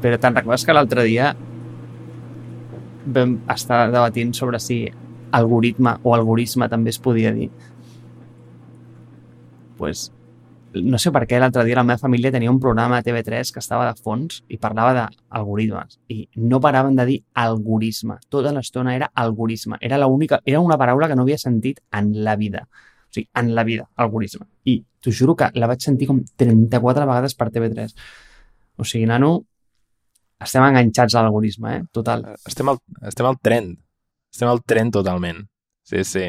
Però te'n recordes que l'altre dia vam estar debatint sobre si algoritme o algorisme també es podia dir? pues, no sé per què l'altre dia la meva família tenia un programa de TV3 que estava de fons i parlava d'algoritmes i no paraven de dir algorisme. Tota l'estona era algorisme. Era, única, era una paraula que no havia sentit en la vida. O sigui, en la vida, algorisme. I t'ho juro que la vaig sentir com 34 vegades per TV3. O sigui, nano, estem enganxats a l'algorisme, eh? Total. Estem al, estem al tren. Estem al tren totalment. Sí, sí.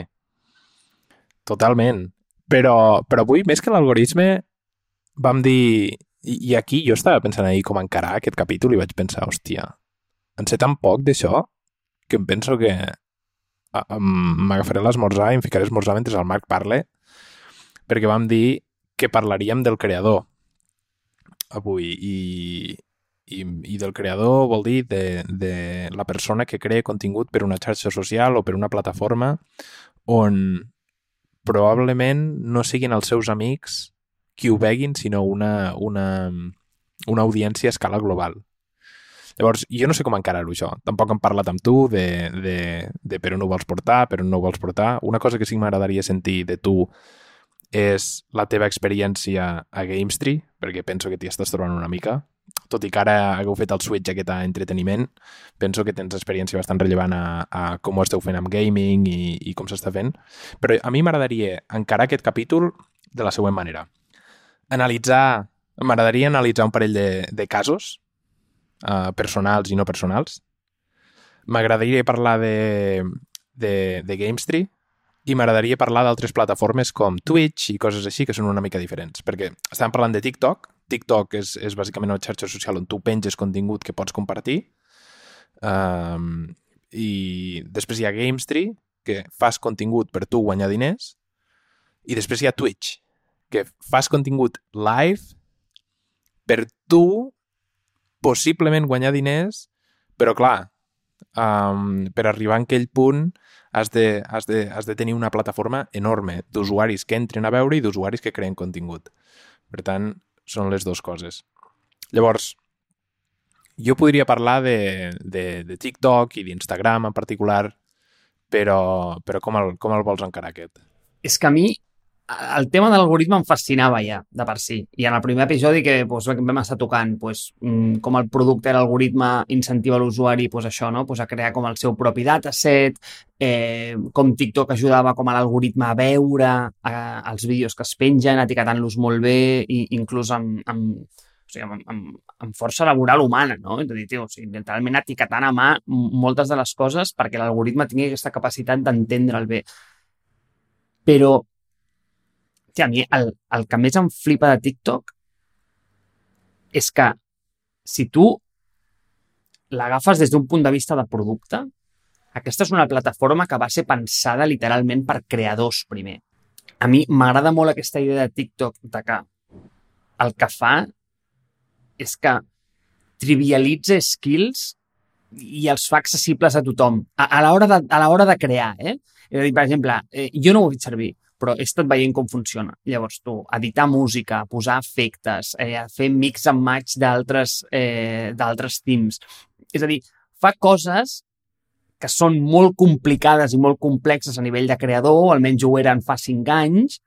Totalment. Però, però avui, més que l'algoritme, vam dir... I, I aquí jo estava pensant ahir com encarar aquest capítol i vaig pensar, hòstia, en sé tan poc d'això que em penso que m'agafaré l'esmorzar i em ficaré esmorzar mentre el Marc parle perquè vam dir que parlaríem del creador avui i, i, i del creador vol dir de, de la persona que crea contingut per una xarxa social o per una plataforma on probablement no siguin els seus amics qui ho veguin, sinó una, una, una audiència a escala global. Llavors, jo no sé com encarar-ho, això. Tampoc hem parlat amb tu de, de, de per on ho vols portar, per on no ho vols portar. Una cosa que sí que m'agradaria sentir de tu és la teva experiència a Gamestree, perquè penso que t'hi estàs trobant una mica. Tot i que ara hagueu fet el switch aquest a entreteniment, penso que tens experiència bastant rellevant a, a com ho esteu fent amb gaming i, i com s'està fent. Però a mi m'agradaria encarar aquest capítol de la següent manera. Analitzar... M'agradaria analitzar un parell de, de casos uh, personals i no personals. M'agradaria parlar de, de, de Gamestree, i m'agradaria parlar d'altres plataformes com Twitch i coses així que són una mica diferents, perquè estàvem parlant de TikTok, TikTok és, és bàsicament una xarxa social on tu penges contingut que pots compartir, um, i després hi ha Gamestree, que fas contingut per tu guanyar diners, i després hi ha Twitch, que fas contingut live per tu possiblement guanyar diners, però clar, um, per arribar a aquell punt has de, has de, has de tenir una plataforma enorme d'usuaris que entren a veure i d'usuaris que creen contingut. Per tant, són les dues coses. Llavors, jo podria parlar de, de, de TikTok i d'Instagram en particular, però, però com, el, com el vols encarar aquest? És que a mi el tema de l'algoritme em fascinava ja, de per si. I en el primer episodi que doncs, vam estar tocant doncs, com el producte, l'algoritme incentiva l'usuari doncs, això, no? doncs, a crear com el seu propi dataset, eh, com TikTok ajudava com a l'algoritme a veure eh, els vídeos que es pengen, etiquetant-los molt bé i inclús amb, amb, o sigui, amb, amb, amb força laboral humana, no? És a dir, tio, o sigui, literalment etiquetant a mà moltes de les coses perquè l'algoritme tingui aquesta capacitat d'entendre el bé. Però Hòstia, a mi el, el que més em flipa de TikTok és que si tu l'agafes des d'un punt de vista de producte, aquesta és una plataforma que va ser pensada literalment per creadors primer. A mi m'agrada molt aquesta idea de TikTok de que el que fa és que trivialitza skills i els fa accessibles a tothom a, a l'hora de, a de crear. Eh? És a dir, per exemple, eh, jo no ho he fet servir, però he estat veient com funciona. Llavors, tu, editar música, posar efectes, eh, fer mix and match d'altres eh, teams. És a dir, fa coses que són molt complicades i molt complexes a nivell de creador, almenys ho eren fa cinc anys,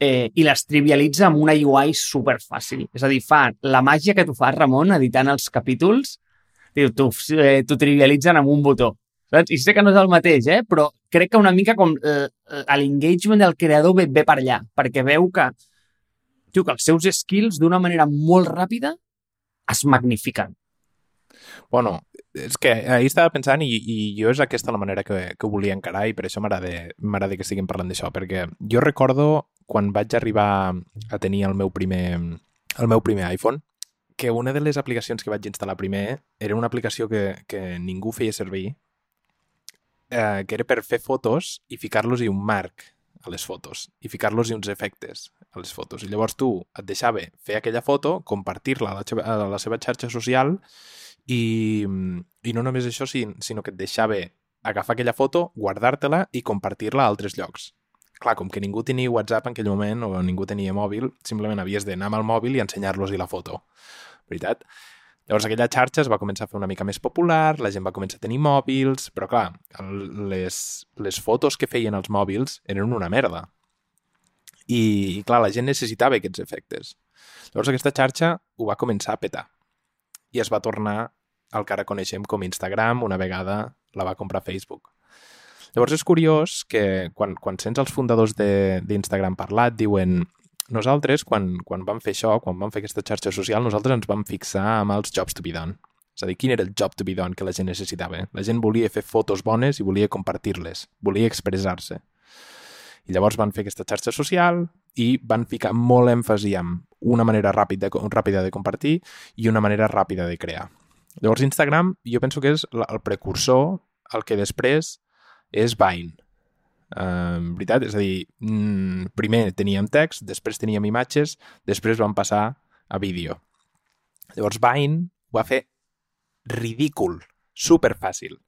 eh, i les trivialitza amb una UI superfàcil. És a dir, fa la màgia que tu fas, Ramon, editant els capítols, t'ho eh, trivialitzen amb un botó. Saps? I sé que no és el mateix, eh? però crec que una mica com eh, l'engagement del creador ve, ve per allà, perquè veu que, tio, que els seus skills d'una manera molt ràpida es magnifiquen. Bueno, és que ahir estava pensant i, i jo és aquesta la manera que, que volia encarar i per això m'agrada que estiguem parlant d'això, perquè jo recordo quan vaig arribar a tenir el meu primer, el meu primer iPhone, que una de les aplicacions que vaig instal·lar primer era una aplicació que, que ningú feia servir eh, que era per fer fotos i ficar-los-hi un marc a les fotos i ficar-los-hi uns efectes a les fotos. I llavors tu et deixava fer aquella foto, compartir-la a, la a la seva xarxa social i, i no només això, sinó que et deixava agafar aquella foto, guardar-te-la i compartir-la a altres llocs. Clar, com que ningú tenia WhatsApp en aquell moment o ningú tenia mòbil, simplement havies d'anar amb el mòbil i ensenyar-los-hi la foto. Veritat? Llavors aquella xarxa es va començar a fer una mica més popular, la gent va començar a tenir mòbils, però clar, les, les fotos que feien els mòbils eren una merda. I, I clar, la gent necessitava aquests efectes. Llavors aquesta xarxa ho va començar a petar. I es va tornar al que ara coneixem com Instagram, una vegada la va comprar Facebook. Llavors és curiós que quan, quan sents els fundadors d'Instagram parlat, diuen nosaltres, quan, quan vam fer això, quan vam fer aquesta xarxa social, nosaltres ens vam fixar amb els jobs to be done. És a dir, quin era el job to be done que la gent necessitava? La gent volia fer fotos bones i volia compartir-les, volia expressar-se. I llavors van fer aquesta xarxa social i van ficar molt èmfasi en una manera ràpida, ràpida de compartir i una manera ràpida de crear. Llavors Instagram jo penso que és el precursor el que després és Vine. Uh, veritat? És a dir, mm, primer teníem text, després teníem imatges, després vam passar a vídeo. Llavors Vine ho va fer ridícul, super fàcil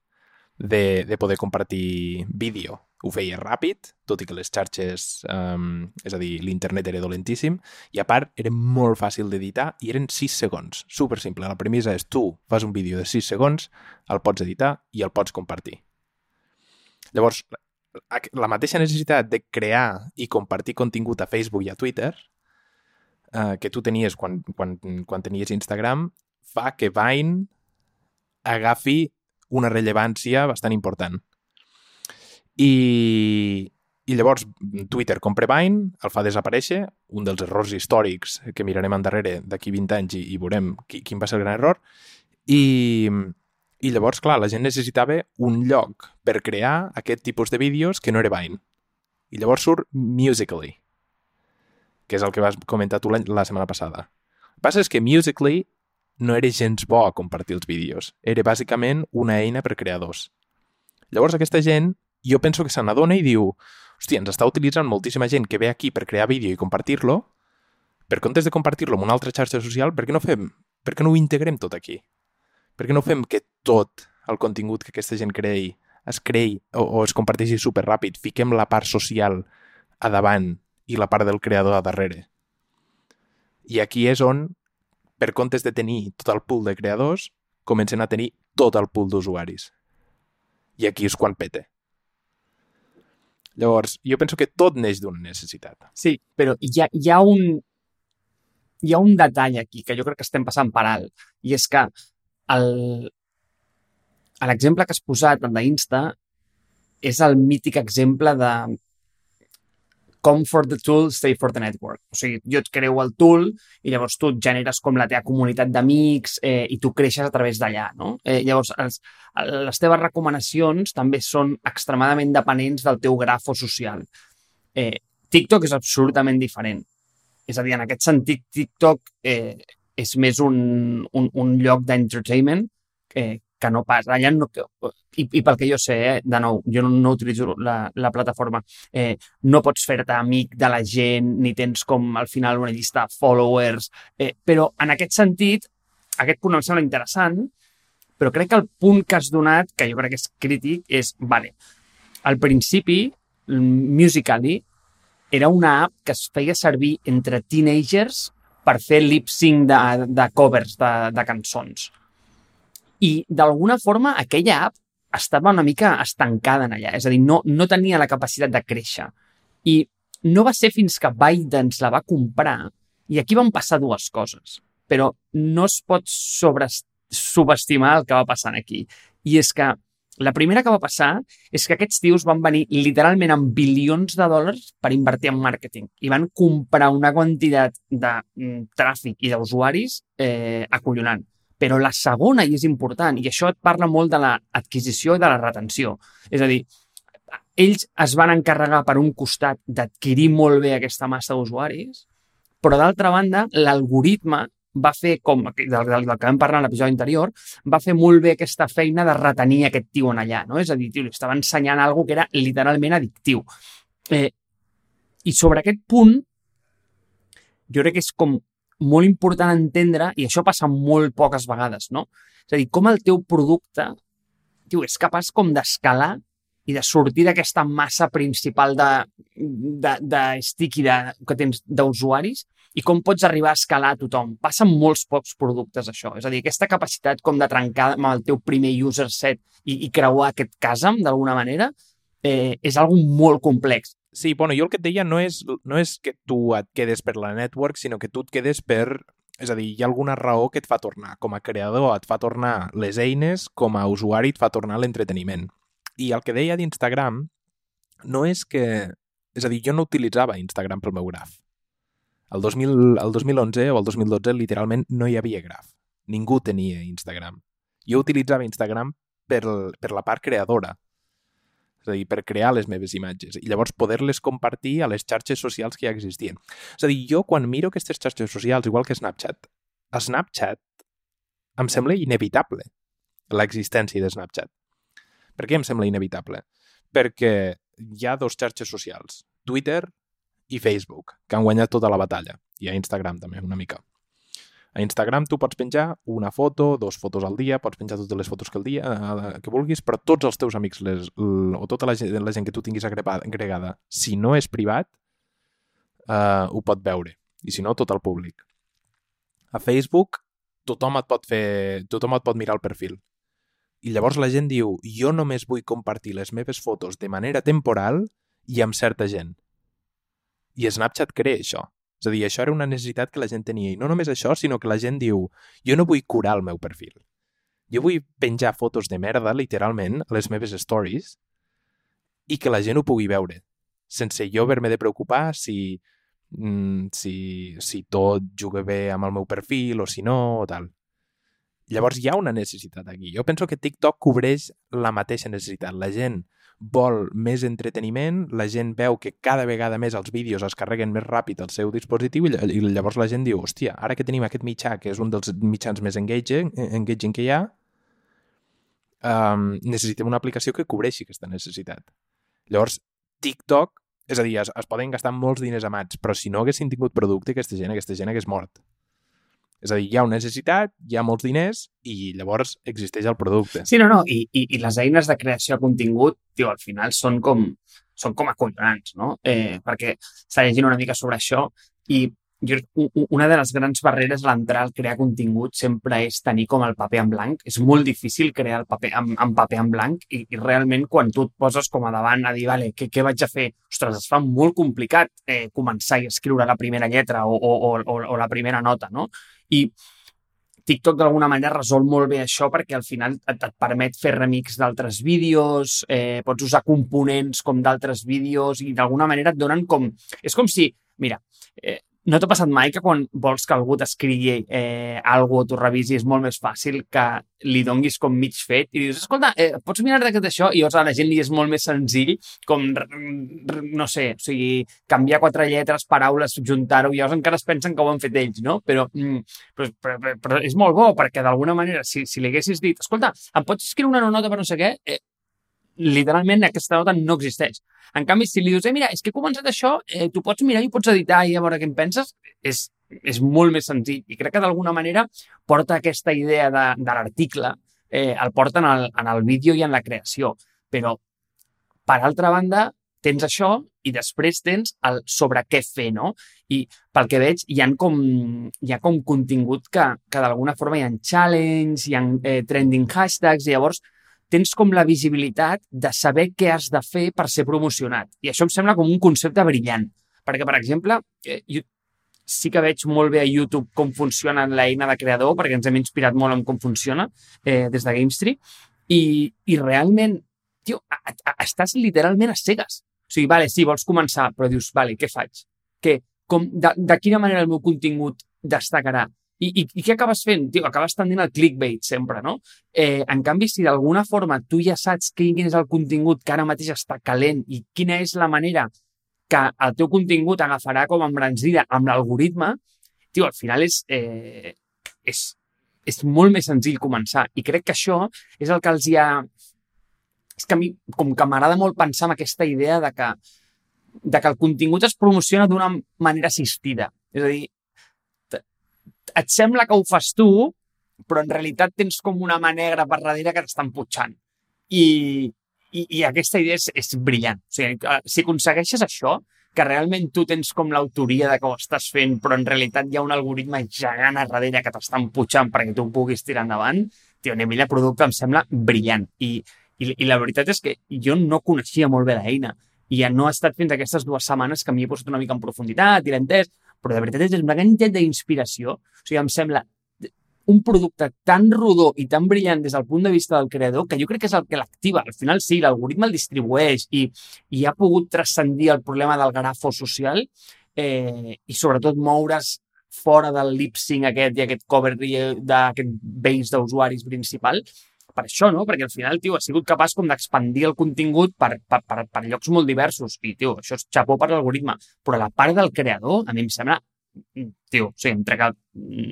de, de poder compartir vídeo. Ho feia ràpid, tot i que les xarxes, um, és a dir, l'internet era dolentíssim, i a part era molt fàcil d'editar i eren 6 segons, super simple. La premissa és tu fas un vídeo de 6 segons, el pots editar i el pots compartir. Llavors, la mateixa necessitat de crear i compartir contingut a Facebook i a Twitter eh, que tu tenies quan, quan, quan tenies Instagram fa que Vine agafi una rellevància bastant important. I, i llavors Twitter compra Vine, el fa desaparèixer, un dels errors històrics que mirarem endarrere d'aquí 20 anys i, i veurem qui, quin va ser el gran error, i, i llavors, clar, la gent necessitava un lloc per crear aquest tipus de vídeos que no era Vine. I llavors surt Musical.ly, que és el que vas comentar tu la setmana passada. El que passa és que Musical.ly no era gens bo a compartir els vídeos. Era bàsicament una eina per creadors. Llavors aquesta gent, jo penso que se n'adona i diu hòstia, ens està utilitzant moltíssima gent que ve aquí per crear vídeo i compartir-lo, per comptes de compartir-lo en una altra xarxa social, per què no fem? Per què no ho integrem tot aquí? Per què no fem que tot el contingut que aquesta gent creï es creï o, o es comparteixi super ràpid, fiquem la part social a davant i la part del creador a darrere. I aquí és on, per comptes de tenir tot el pool de creadors, comencen a tenir tot el pool d'usuaris. I aquí és quan pete. Llavors, jo penso que tot neix d'una necessitat. Sí, però hi ha, hi ha un hi ha un detall aquí que jo crec que estem passant per alt, i és que l'exemple que has posat, d'Insta, és el mític exemple de com for the tool, stay for the network. O sigui, jo et creu el tool i llavors tu generes com la teva comunitat d'amics eh, i tu creixes a través d'allà, no? Eh, llavors, els, les teves recomanacions també són extremadament dependents del teu grafo social. Eh, TikTok és absolutament diferent. És a dir, en aquest sentit, TikTok eh, és més un, un, un lloc d'entertainment que, que no pas. Allà no, i, I pel que jo sé, eh, de nou, jo no, no utilitzo la, la plataforma, eh, no pots fer-te amic de la gent, ni tens com al final una llista de followers, eh, però en aquest sentit, aquest punt em sembla interessant, però crec que el punt que has donat, que jo crec que és crític, és, vale, al principi, Musical.ly era una app que es feia servir entre teenagers per fer lip-sync de, de covers de, de cançons. I d'alguna forma aquella app estava una mica estancada en allà, és a dir, no, no tenia la capacitat de créixer. I no va ser fins que Biden la va comprar i aquí van passar dues coses, però no es pot sobre, subestimar el que va passar aquí. I és que la primera que va passar és que aquests tios van venir literalment amb bilions de dòlars per invertir en màrqueting i van comprar una quantitat de mm, tràfic i d'usuaris eh, acollonant. Però la segona, i és important, i això et parla molt de l'adquisició i de la retenció. És a dir, ells es van encarregar per un costat d'adquirir molt bé aquesta massa d'usuaris, però d'altra banda, l'algoritme va fer, com del, del, del que vam parlar en l'episodi anterior, va fer molt bé aquesta feina de retenir aquest tio en allà, no? És a dir, tio, li estava ensenyant algo que era literalment addictiu. Eh, I sobre aquest punt, jo crec que és com molt important entendre, i això passa molt poques vegades, no? És a dir, com el teu producte tio, és capaç com d'escalar i de sortir d'aquesta massa principal de, de, de sticky de, que tens d'usuaris i com pots arribar a escalar a tothom. Passen molts pocs productes, això. És a dir, aquesta capacitat com de trencar amb el teu primer user set i, i creuar aquest casam, d'alguna manera, eh, és algo molt complex. Sí, bueno, jo el que et deia no és, no és que tu et quedes per la network, sinó que tu et quedes per... És a dir, hi ha alguna raó que et fa tornar. Com a creador et fa tornar les eines, com a usuari et fa tornar l'entreteniment. I el que deia d'Instagram no és que... És a dir, jo no utilitzava Instagram pel meu graf. El, 2000, el 2011 o el 2012 literalment no hi havia graf. Ningú tenia Instagram. Jo utilitzava Instagram per, per la part creadora, és a dir, per crear les meves imatges i llavors poder-les compartir a les xarxes socials que ja existien. És a dir, jo quan miro aquestes xarxes socials, igual que Snapchat, Snapchat em sembla inevitable l'existència de Snapchat. Per què em sembla inevitable? Perquè hi ha dos xarxes socials, Twitter i Facebook, que han guanyat tota la batalla. I a Instagram també, una mica. A Instagram tu pots penjar una foto, dos fotos al dia, pots penjar totes les fotos que el dia eh, que vulguis, però tots els teus amics les, o tota la gent, la gent que tu tinguis agregada, si no és privat, eh, ho pot veure. I si no, tot el públic. A Facebook tothom et pot fer, tothom et pot mirar el perfil. I llavors la gent diu, jo només vull compartir les meves fotos de manera temporal i amb certa gent. I Snapchat crea això. És a dir, això era una necessitat que la gent tenia. I no només això, sinó que la gent diu jo no vull curar el meu perfil. Jo vull penjar fotos de merda, literalment, a les meves stories i que la gent ho pugui veure, sense jo haver-me de preocupar si, mm, si, si tot juga bé amb el meu perfil o si no, o tal. Llavors hi ha una necessitat aquí. Jo penso que TikTok cobreix la mateixa necessitat. La gent vol més entreteniment, la gent veu que cada vegada més els vídeos es carreguen més ràpid al seu dispositiu i llavors la gent diu, hòstia, ara que tenim aquest mitjà, que és un dels mitjans més engaging, engaging que hi ha, um, necessitem una aplicació que cobreixi aquesta necessitat. Llavors, TikTok, és a dir, es, es poden gastar molts diners amats, però si no haguessin tingut producte, aquesta gent, aquesta gent hagués mort. És a dir, hi ha una necessitat, hi ha molts diners i llavors existeix el producte. Sí, no, no, i, i, i les eines de creació de contingut, tio, al final són com, són com acollonants, no? Eh, perquè està llegint una mica sobre això i jo, una de les grans barreres a l'entrar al crear contingut sempre és tenir com el paper en blanc. És molt difícil crear el paper en, en paper en blanc i, i realment quan tu et poses com a davant a dir, vale, què, què vaig a fer? Ostres, es fa molt complicat eh, començar a escriure la primera lletra o, o, o, o la primera nota, no? I TikTok d'alguna manera resol molt bé això perquè al final et, et permet fer remix d'altres vídeos, eh, pots usar components com d'altres vídeos i d'alguna manera et donen com... És com si, mira, eh, no t'ha passat mai que quan vols que algú t'escrigui eh, alguna o t'ho revisi és molt més fàcil que li donguis com mig fet i dius, escolta, eh, pots mirar d'aquest això? I llavors a la gent li és molt més senzill com, no sé, o sigui, canviar quatre lletres, paraules, juntar-ho, i llavors encara es pensen que ho han fet ells, no? Mm, però, però, però, però és molt bo perquè d'alguna manera, si, si li haguessis dit, escolta, em pots escriure una nota per no sé què? Eh, literalment aquesta nota no existeix. En canvi, si li dius, eh, mira, és que he començat això, eh, tu pots mirar i pots editar i a veure què en penses, és, és molt més senzill. I crec que d'alguna manera porta aquesta idea de, de l'article, eh, el porta en el, en el vídeo i en la creació. Però, per altra banda, tens això i després tens el sobre què fer, no? I pel que veig, hi ha com, hi ha com contingut que, que d'alguna forma hi ha challenge, hi ha eh, trending hashtags, i llavors tens com la visibilitat de saber què has de fer per ser promocionat. I això em sembla com un concepte brillant. Perquè, per exemple, eh, jo sí que veig molt bé a YouTube com funciona l'eina de creador, perquè ens hem inspirat molt en com funciona eh, des de GameStree, i, i realment, tio, a, a, estàs literalment a cegues. O sigui, vale, sí, vols començar, però dius, vale, què faig? Què? Com, de, de quina manera el meu contingut destacarà? I, i, i què acabes fent? Tio, acabes tendint el clickbait sempre, no? Eh, en canvi, si d'alguna forma tu ja saps quin és el contingut que ara mateix està calent i quina és la manera que el teu contingut agafarà com a embranzida amb l'algoritme, tio, al final és, eh, és, és molt més senzill començar. I crec que això és el que els hi ha... És que a mi, com que m'agrada molt pensar en aquesta idea de que, de que el contingut es promociona d'una manera assistida. És a dir, et sembla que ho fas tu, però en realitat tens com una mà negra per darrere que t'estan putxant. I, I, i aquesta idea és, és brillant. O sigui, si aconsegueixes això, que realment tu tens com l'autoria de que ho estàs fent, però en realitat hi ha un algoritme gegant a darrere que t'està empujant perquè tu puguis tirar endavant, tio, a nivell de producte em sembla brillant. I, i, I la veritat és que jo no coneixia molt bé l'eina i ja no ha estat fins aquestes dues setmanes que m'hi he posat una mica en profunditat i l'he entès, però de veritat és una quantitat d'inspiració. O sigui, em sembla un producte tan rodó i tan brillant des del punt de vista del creador que jo crec que és el que l'activa. Al final sí, l'algoritme el distribueix i, i ha pogut transcendir el problema del grafo social eh, i sobretot moure's fora del lip sync aquest i aquest cover d'aquest base d'usuaris principal per això, no? Perquè al final, tio, ha sigut capaç com d'expandir el contingut per, per, per, per llocs molt diversos. I, tio, això és xapó per l'algoritme. Però la part del creador, a mi em sembla tio, o sigui, em trec el,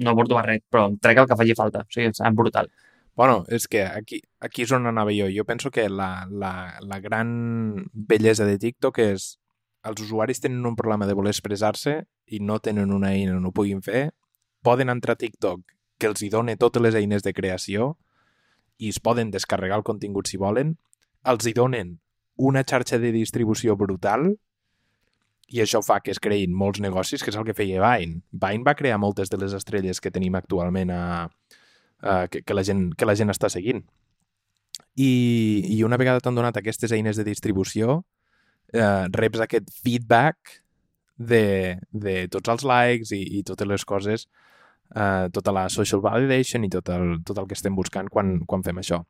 no porto barret, però em trec el que faci falta. O sigui, és brutal. Bueno, és que aquí, aquí és on anava jo. Jo penso que la, la, la gran bellesa de TikTok és els usuaris tenen un problema de voler expressar-se i no tenen una eina on ho puguin fer, poden entrar a TikTok que els hi dona totes les eines de creació i es poden descarregar el contingut si volen, els hi donen una xarxa de distribució brutal i això fa que es creïn molts negocis, que és el que feia Vine. Vine va crear moltes de les estrelles que tenim actualment a, a, que, que, la gent, que la gent està seguint. I, i una vegada t'han donat aquestes eines de distribució, eh, reps aquest feedback de, de tots els likes i, i totes les coses eh, tota la social validation i tot el, tot el que estem buscant quan, quan fem això.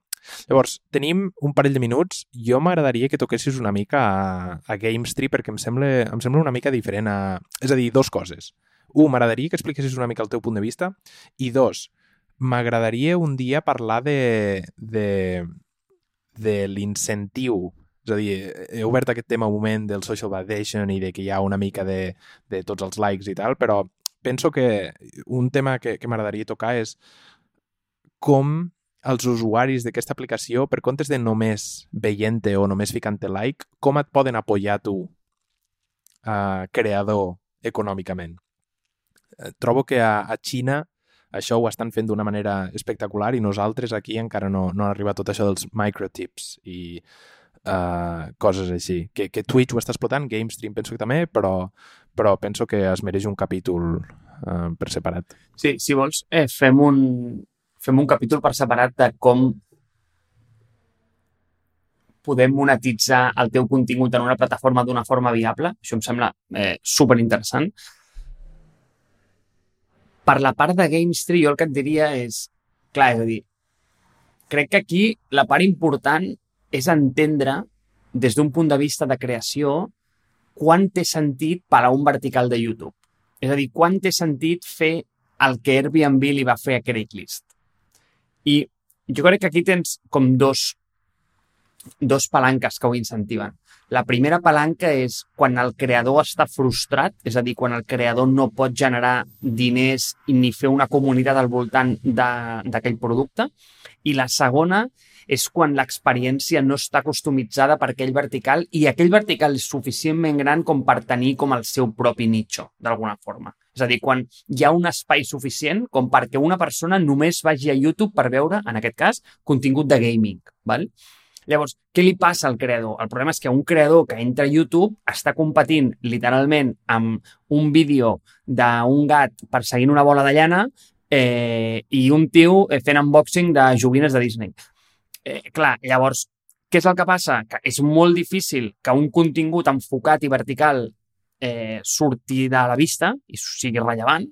Llavors, tenim un parell de minuts. Jo m'agradaria que toquessis una mica a, a GameStree perquè em sembla, em sembla una mica diferent a... És a dir, dos coses. Un, m'agradaria que expliquessis una mica el teu punt de vista. I dos, m'agradaria un dia parlar de, de, de l'incentiu és a dir, he obert aquest tema un moment del social validation i de que hi ha una mica de, de tots els likes i tal, però penso que un tema que, que m'agradaria tocar és com els usuaris d'aquesta aplicació, per comptes de només veient-te o només ficant-te like, com et poden apoyar tu, uh, creador, econòmicament. Eh, trobo que a, a Xina això ho estan fent d'una manera espectacular i nosaltres aquí encara no, no ha arribat tot això dels microtips i uh, coses així. Que, que Twitch ho està explotant, GameStream penso que també, però, però penso que es mereix un capítol uh, per separat. Sí, si vols, eh, fem, un, fem un capítol per separat de com podem monetitzar el teu contingut en una plataforma d'una forma viable. Això em sembla eh, superinteressant. Per la part de GameStree, jo el que et diria és... Clar, és a dir, crec que aquí la part important és entendre des d'un punt de vista de creació quan té sentit parar un vertical de YouTube. És a dir, quan té sentit fer el que Airbnb li va fer a Craigslist. I jo crec que aquí tens com dos, dos palanques que ho incentiven. La primera palanca és quan el creador està frustrat, és a dir, quan el creador no pot generar diners ni fer una comunitat al voltant d'aquell producte. I la segona és quan l'experiència no està customitzada per aquell vertical i aquell vertical és suficientment gran com per tenir com el seu propi nicho, d'alguna forma. És a dir, quan hi ha un espai suficient com perquè una persona només vagi a YouTube per veure, en aquest cas, contingut de gaming. Val? Llavors, què li passa al creador? El problema és que un creador que entra a YouTube està competint literalment amb un vídeo d'un gat perseguint una bola de llana eh, i un tio fent unboxing de joguines de Disney. Eh, clar, llavors, què és el que passa? Que és molt difícil que un contingut enfocat i vertical eh, surti de la vista i sigui rellevant.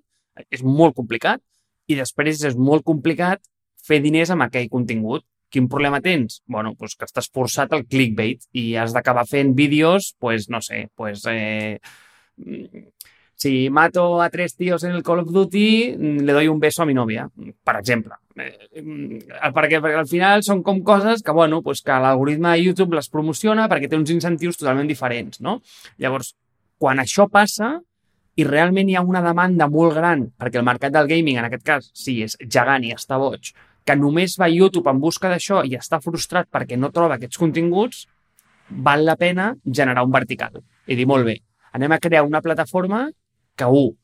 És molt complicat. I després és molt complicat fer diners amb aquell contingut. Quin problema tens? bueno, pues que estàs forçat al clickbait i has d'acabar fent vídeos, pues, no sé, pues, eh, si mato a tres tíos en el Call of Duty, le doy un beso a mi novia, per exemple. Eh, mm, perquè, perquè al final són com coses que, bueno, pues que l'algoritme de YouTube les promociona perquè té uns incentius totalment diferents, no? Llavors, quan això passa i realment hi ha una demanda molt gran, perquè el mercat del gaming, en aquest cas, sí, és gegant i està boig, que només va a YouTube en busca d'això i està frustrat perquè no troba aquests continguts, val la pena generar un vertical. I dir, molt bé, anem a crear una plataforma que, un,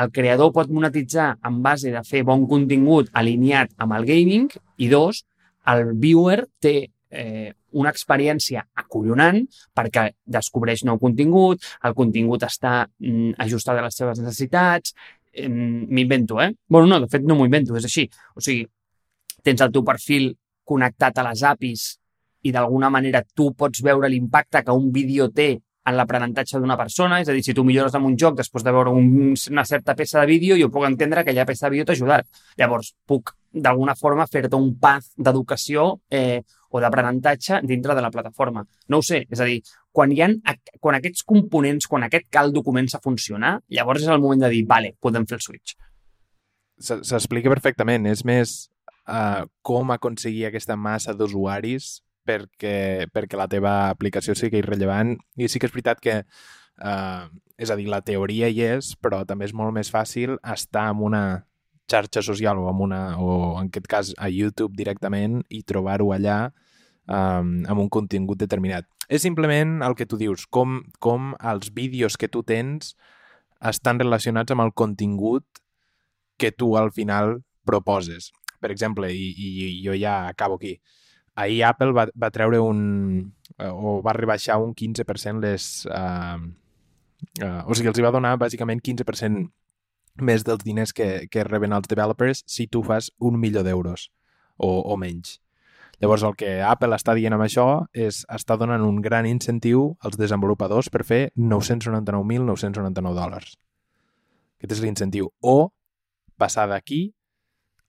el creador pot monetitzar en base de fer bon contingut alineat amb el gaming i dos, el viewer té eh, una experiència acollonant perquè descobreix nou contingut, el contingut està mm, ajustat a les seves necessitats, eh, m'invento, eh? Bueno, no, de fet no m'ho invento, és així. O sigui, tens el teu perfil connectat a les APIs i d'alguna manera tu pots veure l'impacte que un vídeo té en l'aprenentatge d'una persona, és a dir, si tu millores en un joc després de veure un, una certa peça de vídeo, jo puc entendre que aquella peça de vídeo t'ha ajudat. Llavors, puc d'alguna forma fer-te un path d'educació eh, o d'aprenentatge dintre de la plataforma. No ho sé, és a dir, quan, hi ha, quan aquests components, quan aquest caldo comença a funcionar, llavors és el moment de dir, vale, podem fer el switch. S'explica perfectament. És més uh, com aconseguir aquesta massa d'usuaris perquè, perquè la teva aplicació sigui rellevant. I sí que és veritat que, uh, és a dir, la teoria hi és, però també és molt més fàcil estar en una xarxa social o, amb una, o en aquest cas a YouTube directament i trobar-ho allà um, amb un contingut determinat. És simplement el que tu dius, com, com els vídeos que tu tens estan relacionats amb el contingut que tu al final proposes. Per exemple, i, i jo ja acabo aquí, ahir Apple va, va treure un... Eh, o va rebaixar un 15% les... Uh, uh, o sigui, els hi va donar bàsicament 15% més dels diners que, que reben els developers si tu fas un milió d'euros o, o menys. Llavors, el que Apple està dient amb això és està donant un gran incentiu als desenvolupadors per fer 999.999 dòlars. Aquest és l'incentiu. O passar d'aquí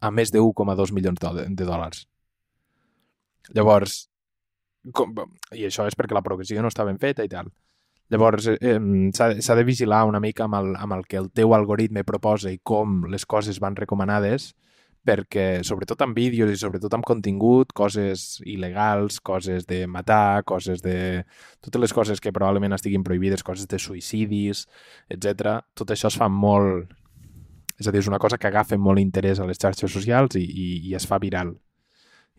a més de 1,2 milions de dòlars. Llavors, com, i això és perquè la progressió no està ben feta i tal. Llavors, eh, s'ha de vigilar una mica amb el, amb el que el teu algoritme proposa i com les coses van recomanades, perquè sobretot amb vídeos i sobretot amb contingut, coses il·legals, coses de matar, coses de... totes les coses que probablement estiguin prohibides, coses de suïcidis, etc. tot això es fa molt... És a dir, és una cosa que agafa molt interès a les xarxes socials i, i, i es fa viral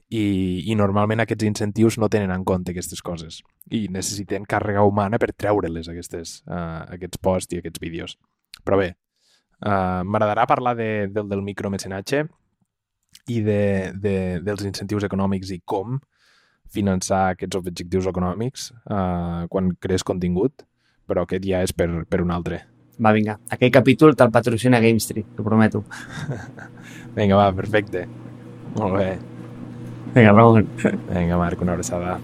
i, i normalment aquests incentius no tenen en compte aquestes coses i necessiten càrrega humana per treure-les aquestes, uh, aquests posts i aquests vídeos. Però bé, uh, m'agradarà parlar de, del, del micromecenatge i de, de, dels incentius econòmics i com finançar aquests objectius econòmics uh, quan crees contingut, però aquest ja és per, per un altre. Va, vinga. Aquell capítol te'l patrocina Game Street, t'ho prometo. vinga, va, perfecte. Molt bé. Venga, Raúl. Venga, Marc, una abraçada.